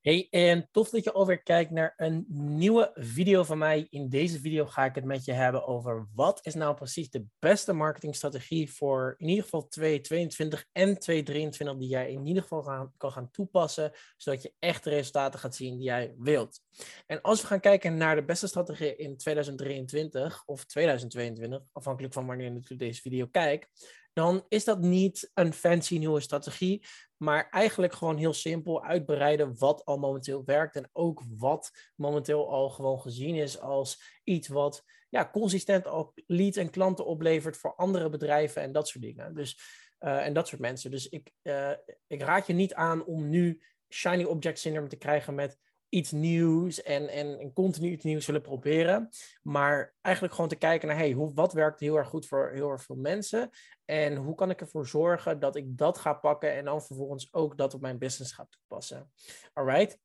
Hey, en tof dat je alweer kijkt naar een nieuwe video van mij. In deze video ga ik het met je hebben over wat is nou precies de beste marketingstrategie voor in ieder geval 2022 en 2023 die jij in ieder geval kan gaan toepassen, zodat je echt de resultaten gaat zien die jij wilt. En als we gaan kijken naar de beste strategie in 2023 of 2022, afhankelijk van wanneer je natuurlijk deze video kijkt, dan is dat niet een fancy nieuwe strategie, maar eigenlijk gewoon heel simpel uitbreiden wat al momenteel werkt en ook wat momenteel al gewoon gezien is als iets wat ja, consistent op leads en klanten oplevert voor andere bedrijven en dat soort dingen. Dus, uh, en dat soort mensen. Dus ik, uh, ik raad je niet aan om nu shiny object syndrome te krijgen met iets nieuws en, en, continu iets nieuws willen proberen. Maar eigenlijk gewoon te kijken naar, hey, hoe, wat werkt heel erg goed voor heel erg veel mensen? En hoe kan ik ervoor zorgen dat ik dat ga pakken en dan vervolgens ook dat op mijn business ga toepassen? Alright?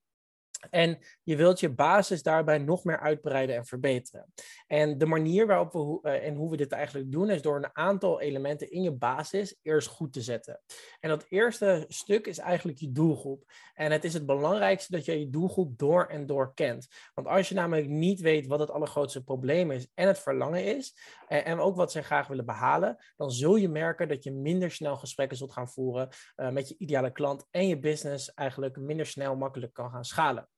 En je wilt je basis daarbij nog meer uitbreiden en verbeteren. En de manier waarop we uh, en hoe we dit eigenlijk doen, is door een aantal elementen in je basis eerst goed te zetten. En dat eerste stuk is eigenlijk je doelgroep. En het is het belangrijkste dat je je doelgroep door en door kent. Want als je namelijk niet weet wat het allergrootste probleem is en het verlangen is, en, en ook wat ze graag willen behalen, dan zul je merken dat je minder snel gesprekken zult gaan voeren uh, met je ideale klant en je business eigenlijk minder snel makkelijk kan gaan schalen.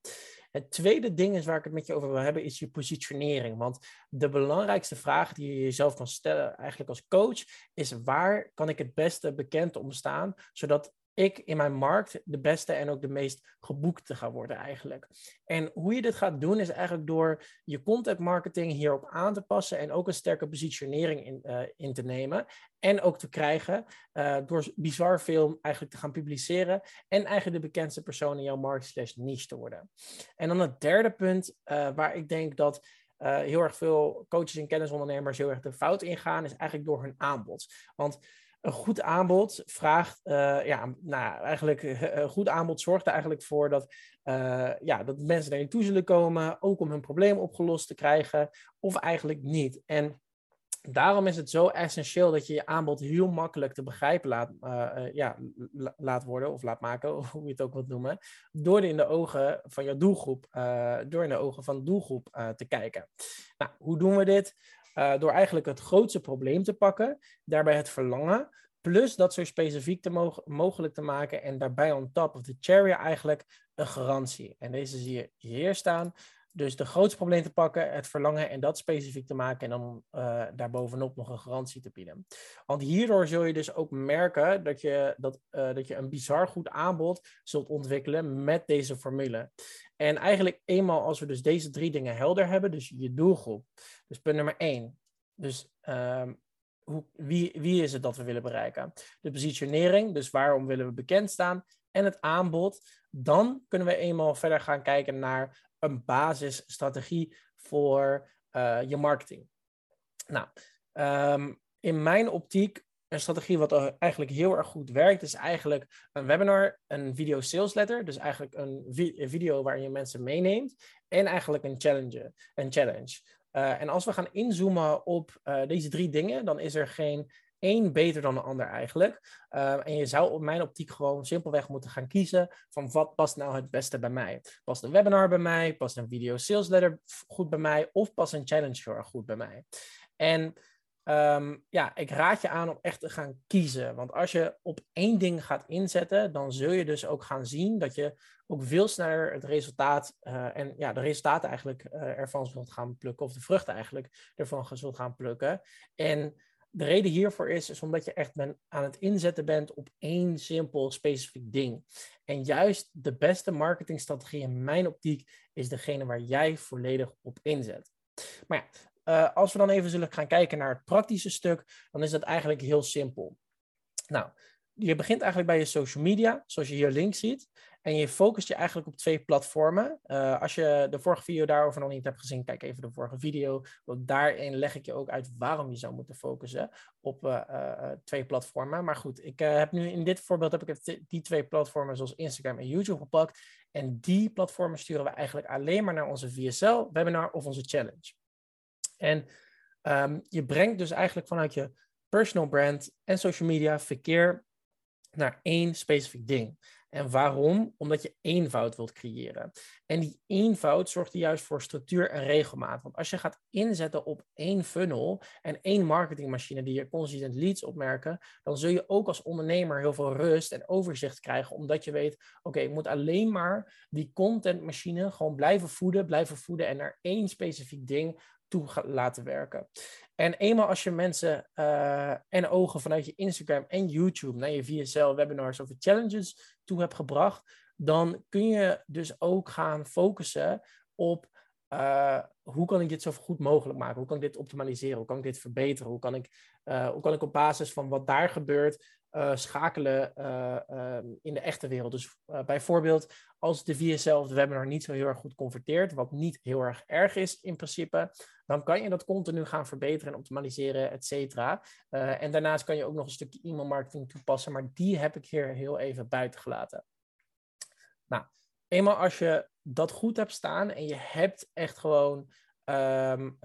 Het tweede ding is waar ik het met je over wil hebben, is je positionering. Want de belangrijkste vraag die je jezelf kan stellen, eigenlijk als coach, is waar kan ik het beste bekend om staan, zodat ik in mijn markt de beste en ook de meest geboekte ga worden eigenlijk. En hoe je dit gaat doen is eigenlijk door je content marketing hierop aan te passen en ook een sterke positionering in, uh, in te nemen. En ook te krijgen uh, door bizar veel eigenlijk te gaan publiceren en eigenlijk de bekendste persoon in jouw markt slash niche te worden. En dan het derde punt uh, waar ik denk dat heel erg veel coaches en kennisondernemers heel erg de fout ingaan, is eigenlijk door hun aanbod. Want een goed aanbod vraagt, uh, ja, nou, eigenlijk een goed aanbod zorgt er eigenlijk voor dat, ja, dat mensen naar je toe zullen komen, ook om hun probleem opgelost te krijgen, of eigenlijk niet. En daarom is het zo essentieel dat je je aanbod heel makkelijk te begrijpen laat, ja, laat worden, of laat maken, hoe je het ook wilt noemen, door in de ogen van je doelgroep, door in de ogen van de doelgroep te kijken. Nou, hoe doen we dit? Uh, door eigenlijk het grootste probleem te pakken, daarbij het verlangen, plus dat zo specifiek te mo mogelijk te maken en daarbij on top of the cherry eigenlijk een garantie. En deze zie je hier staan. Dus de grootste probleem te pakken, het verlangen en dat specifiek te maken en dan uh, daarbovenop nog een garantie te bieden. Want hierdoor zul je dus ook merken dat je, dat, uh, dat je een bizar goed aanbod zult ontwikkelen met deze formule. En eigenlijk eenmaal als we dus deze drie dingen helder hebben, dus je doelgroep. Dus punt nummer één. Dus um, hoe, wie, wie is het dat we willen bereiken? De positionering, dus waarom willen we bekend staan? En het aanbod. Dan kunnen we eenmaal verder gaan kijken naar een basisstrategie voor uh, je marketing. Nou, um, in mijn optiek een strategie wat eigenlijk heel erg goed werkt, is eigenlijk een webinar, een video sales letter, dus eigenlijk een, vi een video waarin je mensen meeneemt, en eigenlijk een challenge. Een challenge. Uh, en als we gaan inzoomen op deze drie dingen, dan is er geen één beter dan de ander eigenlijk. Uh, en je zou op mijn optiek gewoon simpelweg moeten gaan kiezen van wat past nou het beste bij mij. Past een webinar bij mij? Past een video sales letter goed bij mij? Of past een challenge goed bij mij? En Um, ja, ik raad je aan om echt te gaan kiezen. Want als je op één ding gaat inzetten, dan zul je dus ook gaan zien dat je ook veel sneller het resultaat uh, en ja, de resultaten eigenlijk uh, ervan zult gaan plukken, of de vruchten eigenlijk ervan zult gaan plukken. En de reden hiervoor is, is omdat je echt ben, aan het inzetten bent op één simpel specifiek ding. En juist de beste marketingstrategie in mijn optiek is degene waar jij volledig op inzet. Maar ja, uh, als we dan even zullen gaan kijken naar het praktische stuk, dan is dat eigenlijk heel simpel. Nou, je begint eigenlijk bij je social media, zoals je hier links ziet. En je focust je eigenlijk op twee platformen. Uh, als je de vorige video daarover nog niet hebt gezien, kijk even de vorige video. Want daarin leg ik je ook uit waarom je zou moeten focussen op uh, uh, twee platformen. Maar goed, ik heb nu in dit voorbeeld heb ik die twee platformen zoals Instagram en YouTube gepakt. En die platformen sturen we eigenlijk alleen maar naar onze VSL, webinar of onze challenge. En um, je brengt dus eigenlijk vanuit je personal brand en social media verkeer naar één specifiek ding. En waarom? Omdat je eenvoud wilt creëren. En die eenvoud zorgt er juist voor structuur en regelmaat. Want als je gaat inzetten op één funnel en één marketingmachine die je consistent leads opmerken, dan zul je ook als ondernemer heel veel rust en overzicht krijgen, omdat je weet, oké, ik moet alleen maar die contentmachine gewoon blijven voeden, blijven voeden en naar één specifiek ding toe laten werken. En eenmaal als je mensen uh, en ogen vanuit je Instagram en YouTube naar je VSL webinars of challenges toe hebt gebracht, dan kun je dus ook gaan focussen op uh, hoe kan ik dit zo goed mogelijk maken? Hoe kan ik dit optimaliseren? Hoe kan ik dit verbeteren? Hoe kan ik, uh, hoe kan ik op basis van wat daar gebeurt uh, schakelen ehm, in de echte wereld? Dus bijvoorbeeld als de VSL webinar niet zo heel erg goed converteert, wat niet heel erg erg is in principe, dan kan je dat continu gaan verbeteren en optimaliseren, et cetera. en daarnaast kan je ook nog een stukje e-mail marketing toepassen, maar die heb ik hier heel even buiten gelaten. Nou, eenmaal als je dat goed hebt staan en je hebt echt gewoon um,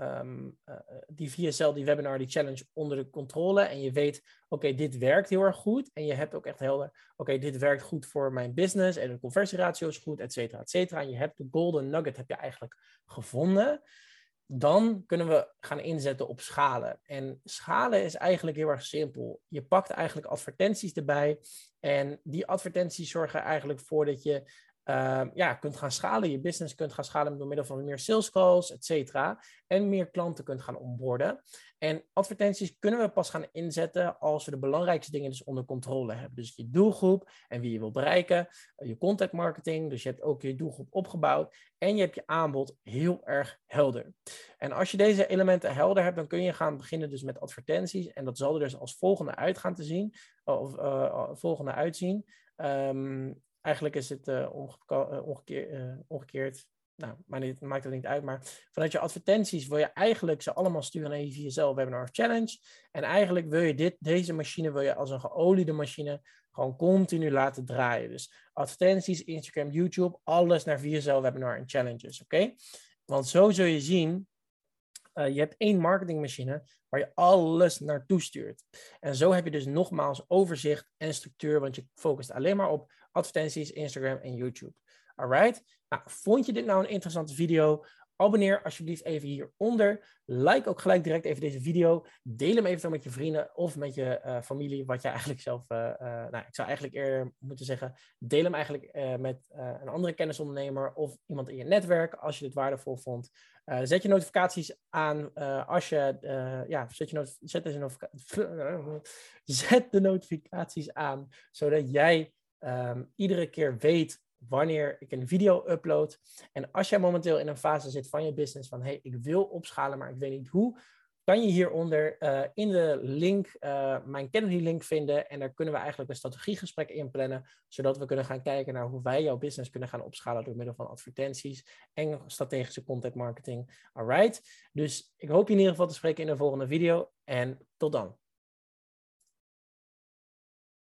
die VSL, die webinar, die challenge onder de controle en je weet, oké, dit werkt heel erg goed en je hebt ook echt helder, oké, dit werkt goed voor mijn business en de conversieratio is goed, et cetera, et cetera. En je hebt de golden nugget heb je eigenlijk gevonden. Dan kunnen we gaan inzetten op schalen. En schalen is eigenlijk heel erg simpel. Je pakt eigenlijk advertenties erbij. En die advertenties zorgen eigenlijk voor dat je uh, ja, kunt gaan schalen, je business kunt gaan schalen door middel van meer sales calls, et cetera. En meer klanten kunt gaan onboorden. En advertenties kunnen we pas gaan inzetten als we de belangrijkste dingen dus onder controle hebben. Dus je doelgroep en wie je wil bereiken, eh, je content marketing, dus je hebt ook je doelgroep opgebouwd en je hebt je aanbod heel erg helder. En als je deze elementen helder hebt, dan kun je gaan beginnen dus met advertenties en dat zal er dus als volgende uit gaan te zien, of uh, volgende uitzien. Um, eigenlijk is het uh, omgekeerd, uh, omgekeerd. Nou, maar dit maakt het niet uit. Maar vanuit je advertenties wil je eigenlijk ze allemaal sturen naar je VSL Webinar Challenge. En eigenlijk wil je dit, deze machine wil je als een geoliede machine gewoon continu laten draaien. Dus advertenties, Instagram, YouTube, alles naar VSL Webinar en Challenges. Oké? Want zo zul je zien je hebt één marketingmachine waar je alles naartoe stuurt. En zo heb je dus nogmaals overzicht en structuur, want je focust alleen maar op advertenties, Instagram en YouTube. Alright? Nou, vond je dit nou een interessante video? Abonneer alsjeblieft even hieronder. Like ook gelijk direct even deze video. Deel hem eventueel met je vrienden of met je uh, familie, wat je eigenlijk zelf, uh, uh, nou, ik zou eigenlijk eerder moeten zeggen, deel hem eigenlijk met een andere kennisondernemer of iemand in je netwerk als je dit waardevol vond. zet je notificaties aan als je, ja, zet, je zet, deze zet de notificaties aan, zodat jij um, iedere keer weet wanneer ik een video upload. En als jij momenteel in een fase zit van je business van hey, ik wil opschalen, maar ik weet niet hoe, kan je hieronder uh, in de link uh, mijn Kennedy link vinden. En daar kunnen we eigenlijk een strategiegesprek in plannen, zodat we kunnen gaan kijken naar hoe wij jouw business kunnen gaan opschalen door middel van advertenties en strategische content marketing. Alright, dus ik hoop je in ieder geval te spreken in de volgende video en tot dan.